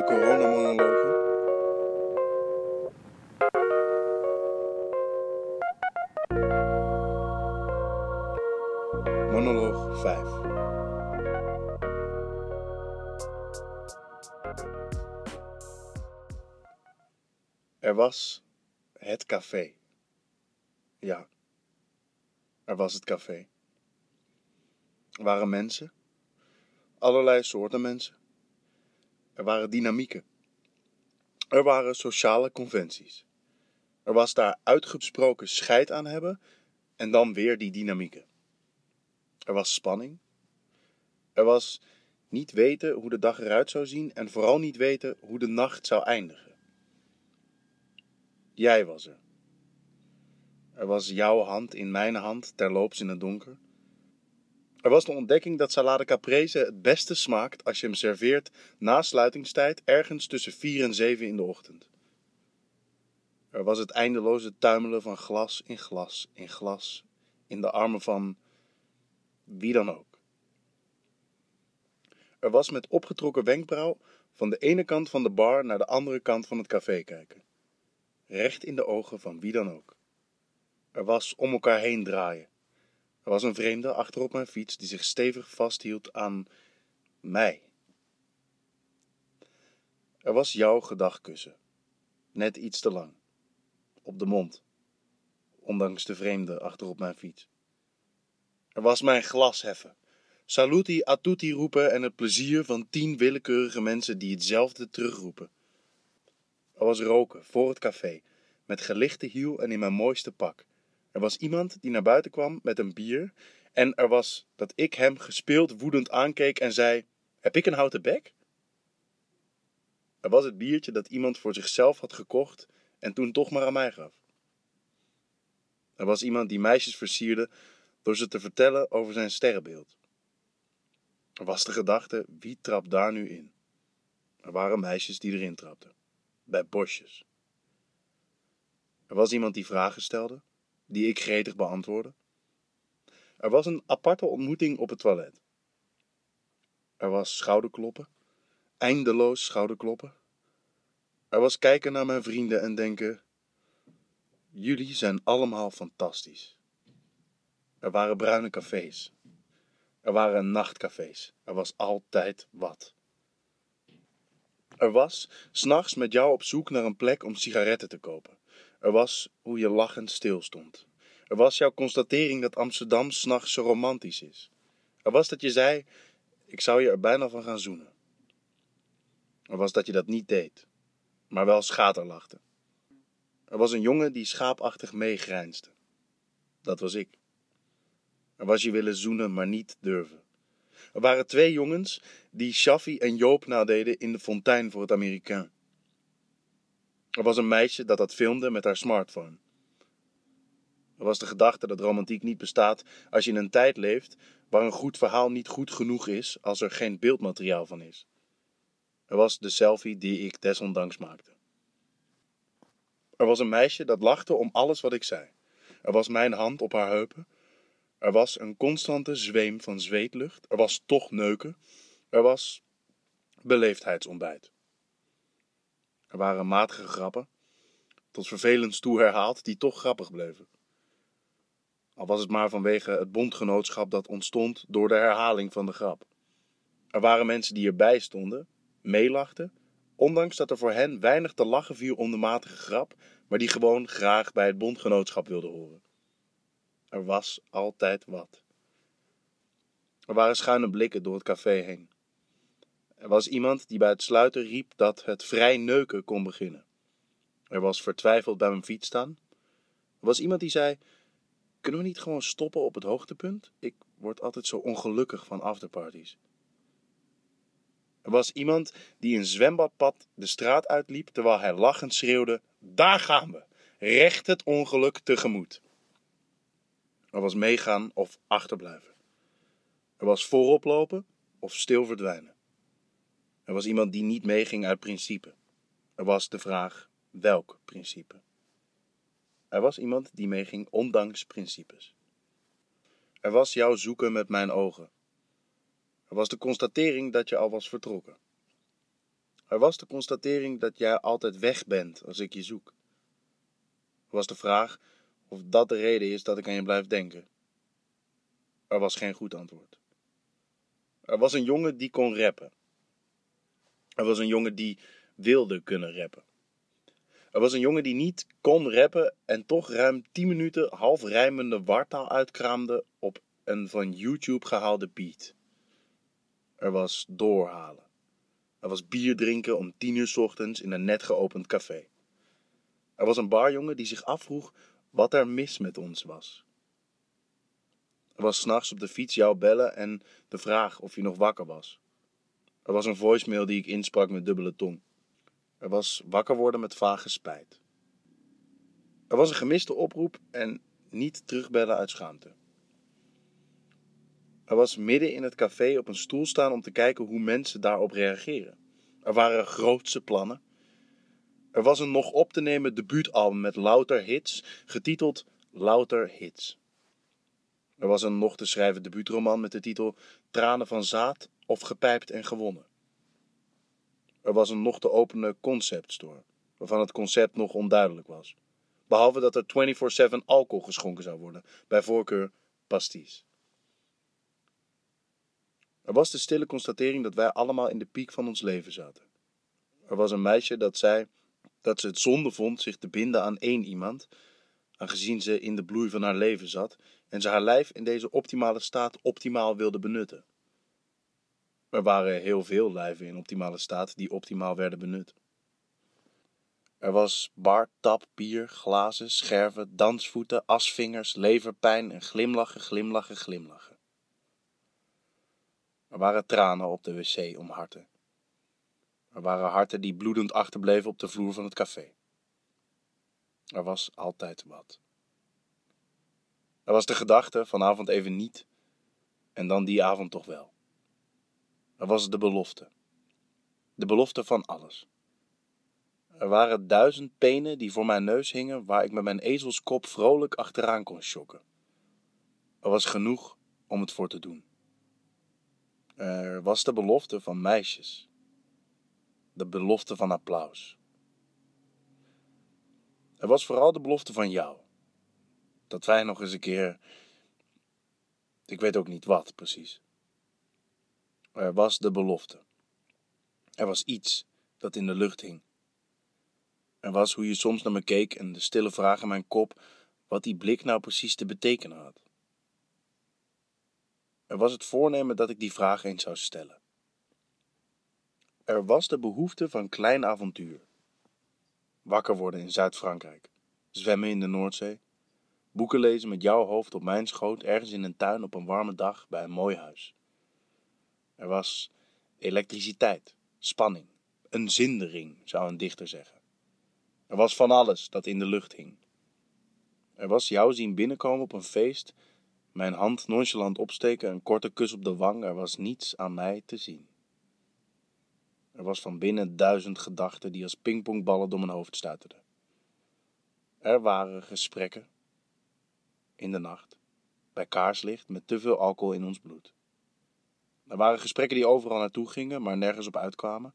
de coronamonologen. Monoloog 5. Er was het café. Ja, er was het café. Er waren mensen, allerlei soorten mensen. Er waren dynamieken. Er waren sociale conventies. Er was daar uitgesproken scheid aan hebben en dan weer die dynamieken. Er was spanning. Er was niet weten hoe de dag eruit zou zien en vooral niet weten hoe de nacht zou eindigen. Jij was er. Er was jouw hand in mijn hand, terloops in het donker. Er was de ontdekking dat salade caprese het beste smaakt als je hem serveert na sluitingstijd ergens tussen 4 en 7 in de ochtend. Er was het eindeloze tuimelen van glas in glas in glas in de armen van wie dan ook. Er was met opgetrokken wenkbrauw van de ene kant van de bar naar de andere kant van het café kijken. Recht in de ogen van wie dan ook. Er was om elkaar heen draaien. Er was een vreemde achterop mijn fiets die zich stevig vasthield aan mij. Er was jouw gedagkussen. Net iets te lang. Op de mond. Ondanks de vreemde achterop mijn fiets. Er was mijn glas heffen. Saluti a tutti roepen en het plezier van tien willekeurige mensen die hetzelfde terugroepen. Er was roken voor het café, met gelichte hiel en in mijn mooiste pak. Er was iemand die naar buiten kwam met een bier. En er was dat ik hem gespeeld woedend aankeek en zei: Heb ik een houten bek? Er was het biertje dat iemand voor zichzelf had gekocht en toen toch maar aan mij gaf. Er was iemand die meisjes versierde door ze te vertellen over zijn sterrenbeeld. Er was de gedachte: wie trapt daar nu in? Er waren meisjes die erin trapten, bij bosjes. Er was iemand die vragen stelde die ik gretig beantwoordde. Er was een aparte ontmoeting op het toilet. Er was schouderkloppen, eindeloos schouderkloppen. Er was kijken naar mijn vrienden en denken: jullie zijn allemaal fantastisch. Er waren bruine cafés. Er waren nachtcafés. Er was altijd wat. Er was s'nachts met jou op zoek naar een plek om sigaretten te kopen. Er was hoe je lachend stilstond. Er was jouw constatering dat Amsterdam s'nachts zo romantisch is. Er was dat je zei: Ik zou je er bijna van gaan zoenen. Er was dat je dat niet deed, maar wel schaterlachte. Er was een jongen die schaapachtig meegrijnsde. Dat was ik. Er was je willen zoenen, maar niet durven. Er waren twee jongens die Shaffi en Joop nadeden in de fontein voor het Amerikaan. Er was een meisje dat dat filmde met haar smartphone. Er was de gedachte dat romantiek niet bestaat als je in een tijd leeft waar een goed verhaal niet goed genoeg is als er geen beeldmateriaal van is. Er was de selfie die ik desondanks maakte. Er was een meisje dat lachte om alles wat ik zei. Er was mijn hand op haar heupen. Er was een constante zweem van zweetlucht. Er was toch neuken. Er was beleefdheidsontbijt. Er waren matige grappen, tot vervelend toe herhaald, die toch grappig bleven. Al was het maar vanwege het bondgenootschap dat ontstond door de herhaling van de grap. Er waren mensen die erbij stonden, meelachten, ondanks dat er voor hen weinig te lachen viel om de matige grap, maar die gewoon graag bij het bondgenootschap wilden horen. Er was altijd wat. Er waren schuine blikken door het café heen. Er was iemand die bij het sluiten riep dat het vrij neuken kon beginnen. Er was vertwijfeld bij mijn fiets staan. Er was iemand die zei: Kunnen we niet gewoon stoppen op het hoogtepunt? Ik word altijd zo ongelukkig van afterparties. Er was iemand die een zwembadpad de straat uitliep terwijl hij lachend schreeuwde: Daar gaan we! Recht het ongeluk tegemoet. Er was meegaan of achterblijven. Er was voorop lopen of stil verdwijnen. Er was iemand die niet meeging uit principe. Er was de vraag welk principe. Er was iemand die meeging ondanks principes. Er was jouw zoeken met mijn ogen. Er was de constatering dat je al was vertrokken. Er was de constatering dat jij altijd weg bent als ik je zoek. Er was de vraag of dat de reden is dat ik aan je blijf denken. Er was geen goed antwoord. Er was een jongen die kon rappen. Er was een jongen die wilde kunnen rappen. Er was een jongen die niet kon rappen en toch ruim 10 minuten half rijmende wartaal uitkraamde op een van YouTube gehaalde beat. Er was doorhalen. Er was bier drinken om tien uur ochtends in een net geopend café. Er was een barjongen die zich afvroeg wat er mis met ons was. Er was s'nachts op de fiets jou bellen en de vraag of je nog wakker was. Er was een voicemail die ik insprak met dubbele tong. Er was wakker worden met vage spijt. Er was een gemiste oproep en niet terugbellen uit schaamte. Er was midden in het café op een stoel staan om te kijken hoe mensen daarop reageren. Er waren grootse plannen. Er was een nog op te nemen debuutalbum met louter hits, getiteld Louter Hits. Er was een nog te schrijven debuutroman met de titel Tranen van Zaad of Gepijpt en Gewonnen. Er was een nog te openen conceptstore, waarvan het concept nog onduidelijk was. Behalve dat er 24-7 alcohol geschonken zou worden, bij voorkeur pasties. Er was de stille constatering dat wij allemaal in de piek van ons leven zaten. Er was een meisje dat zei dat ze het zonde vond zich te binden aan één iemand, aangezien ze in de bloei van haar leven zat en ze haar lijf in deze optimale staat optimaal wilde benutten. Er waren heel veel lijven in optimale staat die optimaal werden benut. Er was bar, tap, bier, glazen, scherven, dansvoeten, asvingers, leverpijn en glimlachen, glimlachen, glimlachen. Er waren tranen op de wc om harten. Er waren harten die bloedend achterbleven op de vloer van het café. Er was altijd wat. Er was de gedachte vanavond even niet en dan die avond toch wel. Er was de belofte. De belofte van alles. Er waren duizend penen die voor mijn neus hingen waar ik met mijn ezelskop vrolijk achteraan kon schokken. Er was genoeg om het voor te doen. Er was de belofte van meisjes. De belofte van applaus. Er was vooral de belofte van jou. Dat wij nog eens een keer. Ik weet ook niet wat precies. Er was de belofte. Er was iets dat in de lucht hing. Er was hoe je soms naar me keek en de stille vraag in mijn kop wat die blik nou precies te betekenen had. Er was het voornemen dat ik die vraag eens zou stellen. Er was de behoefte van klein avontuur. Wakker worden in Zuid-Frankrijk, zwemmen in de Noordzee, boeken lezen met jouw hoofd op mijn schoot ergens in een tuin op een warme dag bij een mooi huis. Er was elektriciteit, spanning, een zindering, zou een dichter zeggen. Er was van alles dat in de lucht hing. Er was jou zien binnenkomen op een feest mijn hand nonchalant opsteken, een korte kus op de wang, er was niets aan mij te zien. Er was van binnen duizend gedachten die als pingpongballen door mijn hoofd stuiterden. Er waren gesprekken in de nacht, bij kaarslicht, met te veel alcohol in ons bloed. Er waren gesprekken die overal naartoe gingen, maar nergens op uitkwamen.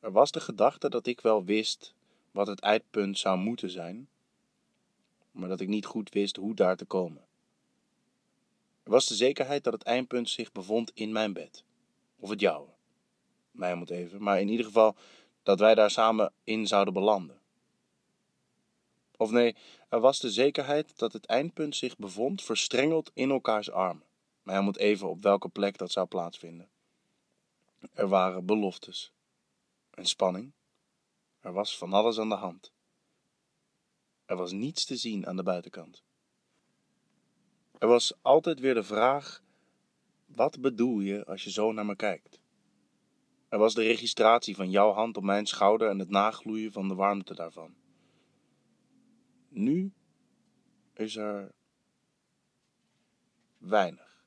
Er was de gedachte dat ik wel wist wat het eindpunt zou moeten zijn, maar dat ik niet goed wist hoe daar te komen. Er was de zekerheid dat het eindpunt zich bevond in mijn bed. Of het jouwe. Mij moet even, maar in ieder geval dat wij daar samen in zouden belanden. Of nee, er was de zekerheid dat het eindpunt zich bevond verstrengeld in elkaars armen. Mij moet even op welke plek dat zou plaatsvinden. Er waren beloftes. En spanning. Er was van alles aan de hand. Er was niets te zien aan de buitenkant. Er was altijd weer de vraag: wat bedoel je als je zo naar me kijkt? Er was de registratie van jouw hand op mijn schouder en het nagloeien van de warmte daarvan. Nu is er weinig.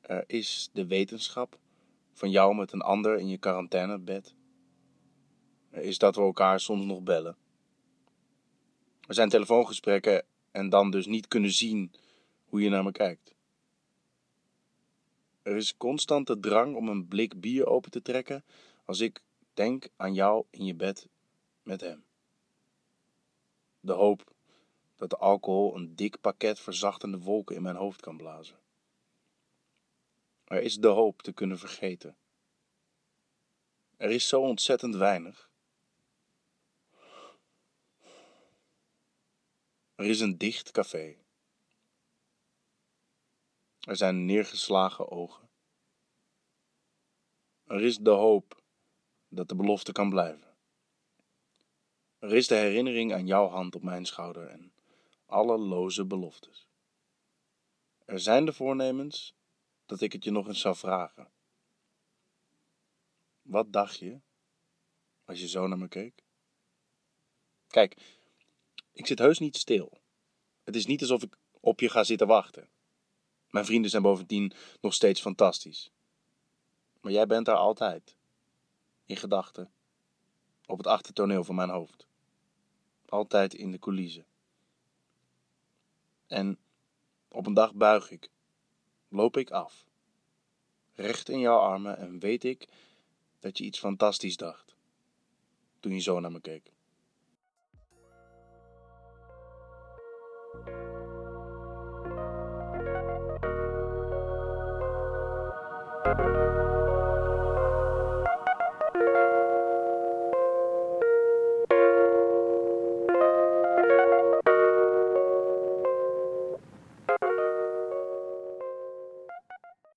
Er is de wetenschap van jou met een ander in je quarantainebed. Er is dat we elkaar soms nog bellen. Er zijn telefoongesprekken en dan dus niet kunnen zien hoe je naar me kijkt. Er is constante drang om een blik bier open te trekken als ik denk aan jou in je bed met hem. De hoop dat de alcohol een dik pakket verzachtende wolken in mijn hoofd kan blazen. Er is de hoop te kunnen vergeten. Er is zo ontzettend weinig. Er is een dicht café. Er zijn neergeslagen ogen. Er is de hoop dat de belofte kan blijven. Er is de herinnering aan jouw hand op mijn schouder en alle loze beloftes. Er zijn de voornemens dat ik het je nog eens zou vragen. Wat dacht je als je zo naar me keek? Kijk, ik zit heus niet stil. Het is niet alsof ik op je ga zitten wachten. Mijn vrienden zijn bovendien nog steeds fantastisch. Maar jij bent daar altijd. In gedachten. Op het achtertoneel van mijn hoofd. Altijd in de coulissen. En op een dag buig ik. Loop ik af. Recht in jouw armen en weet ik dat je iets fantastisch dacht. Toen je zo naar me keek.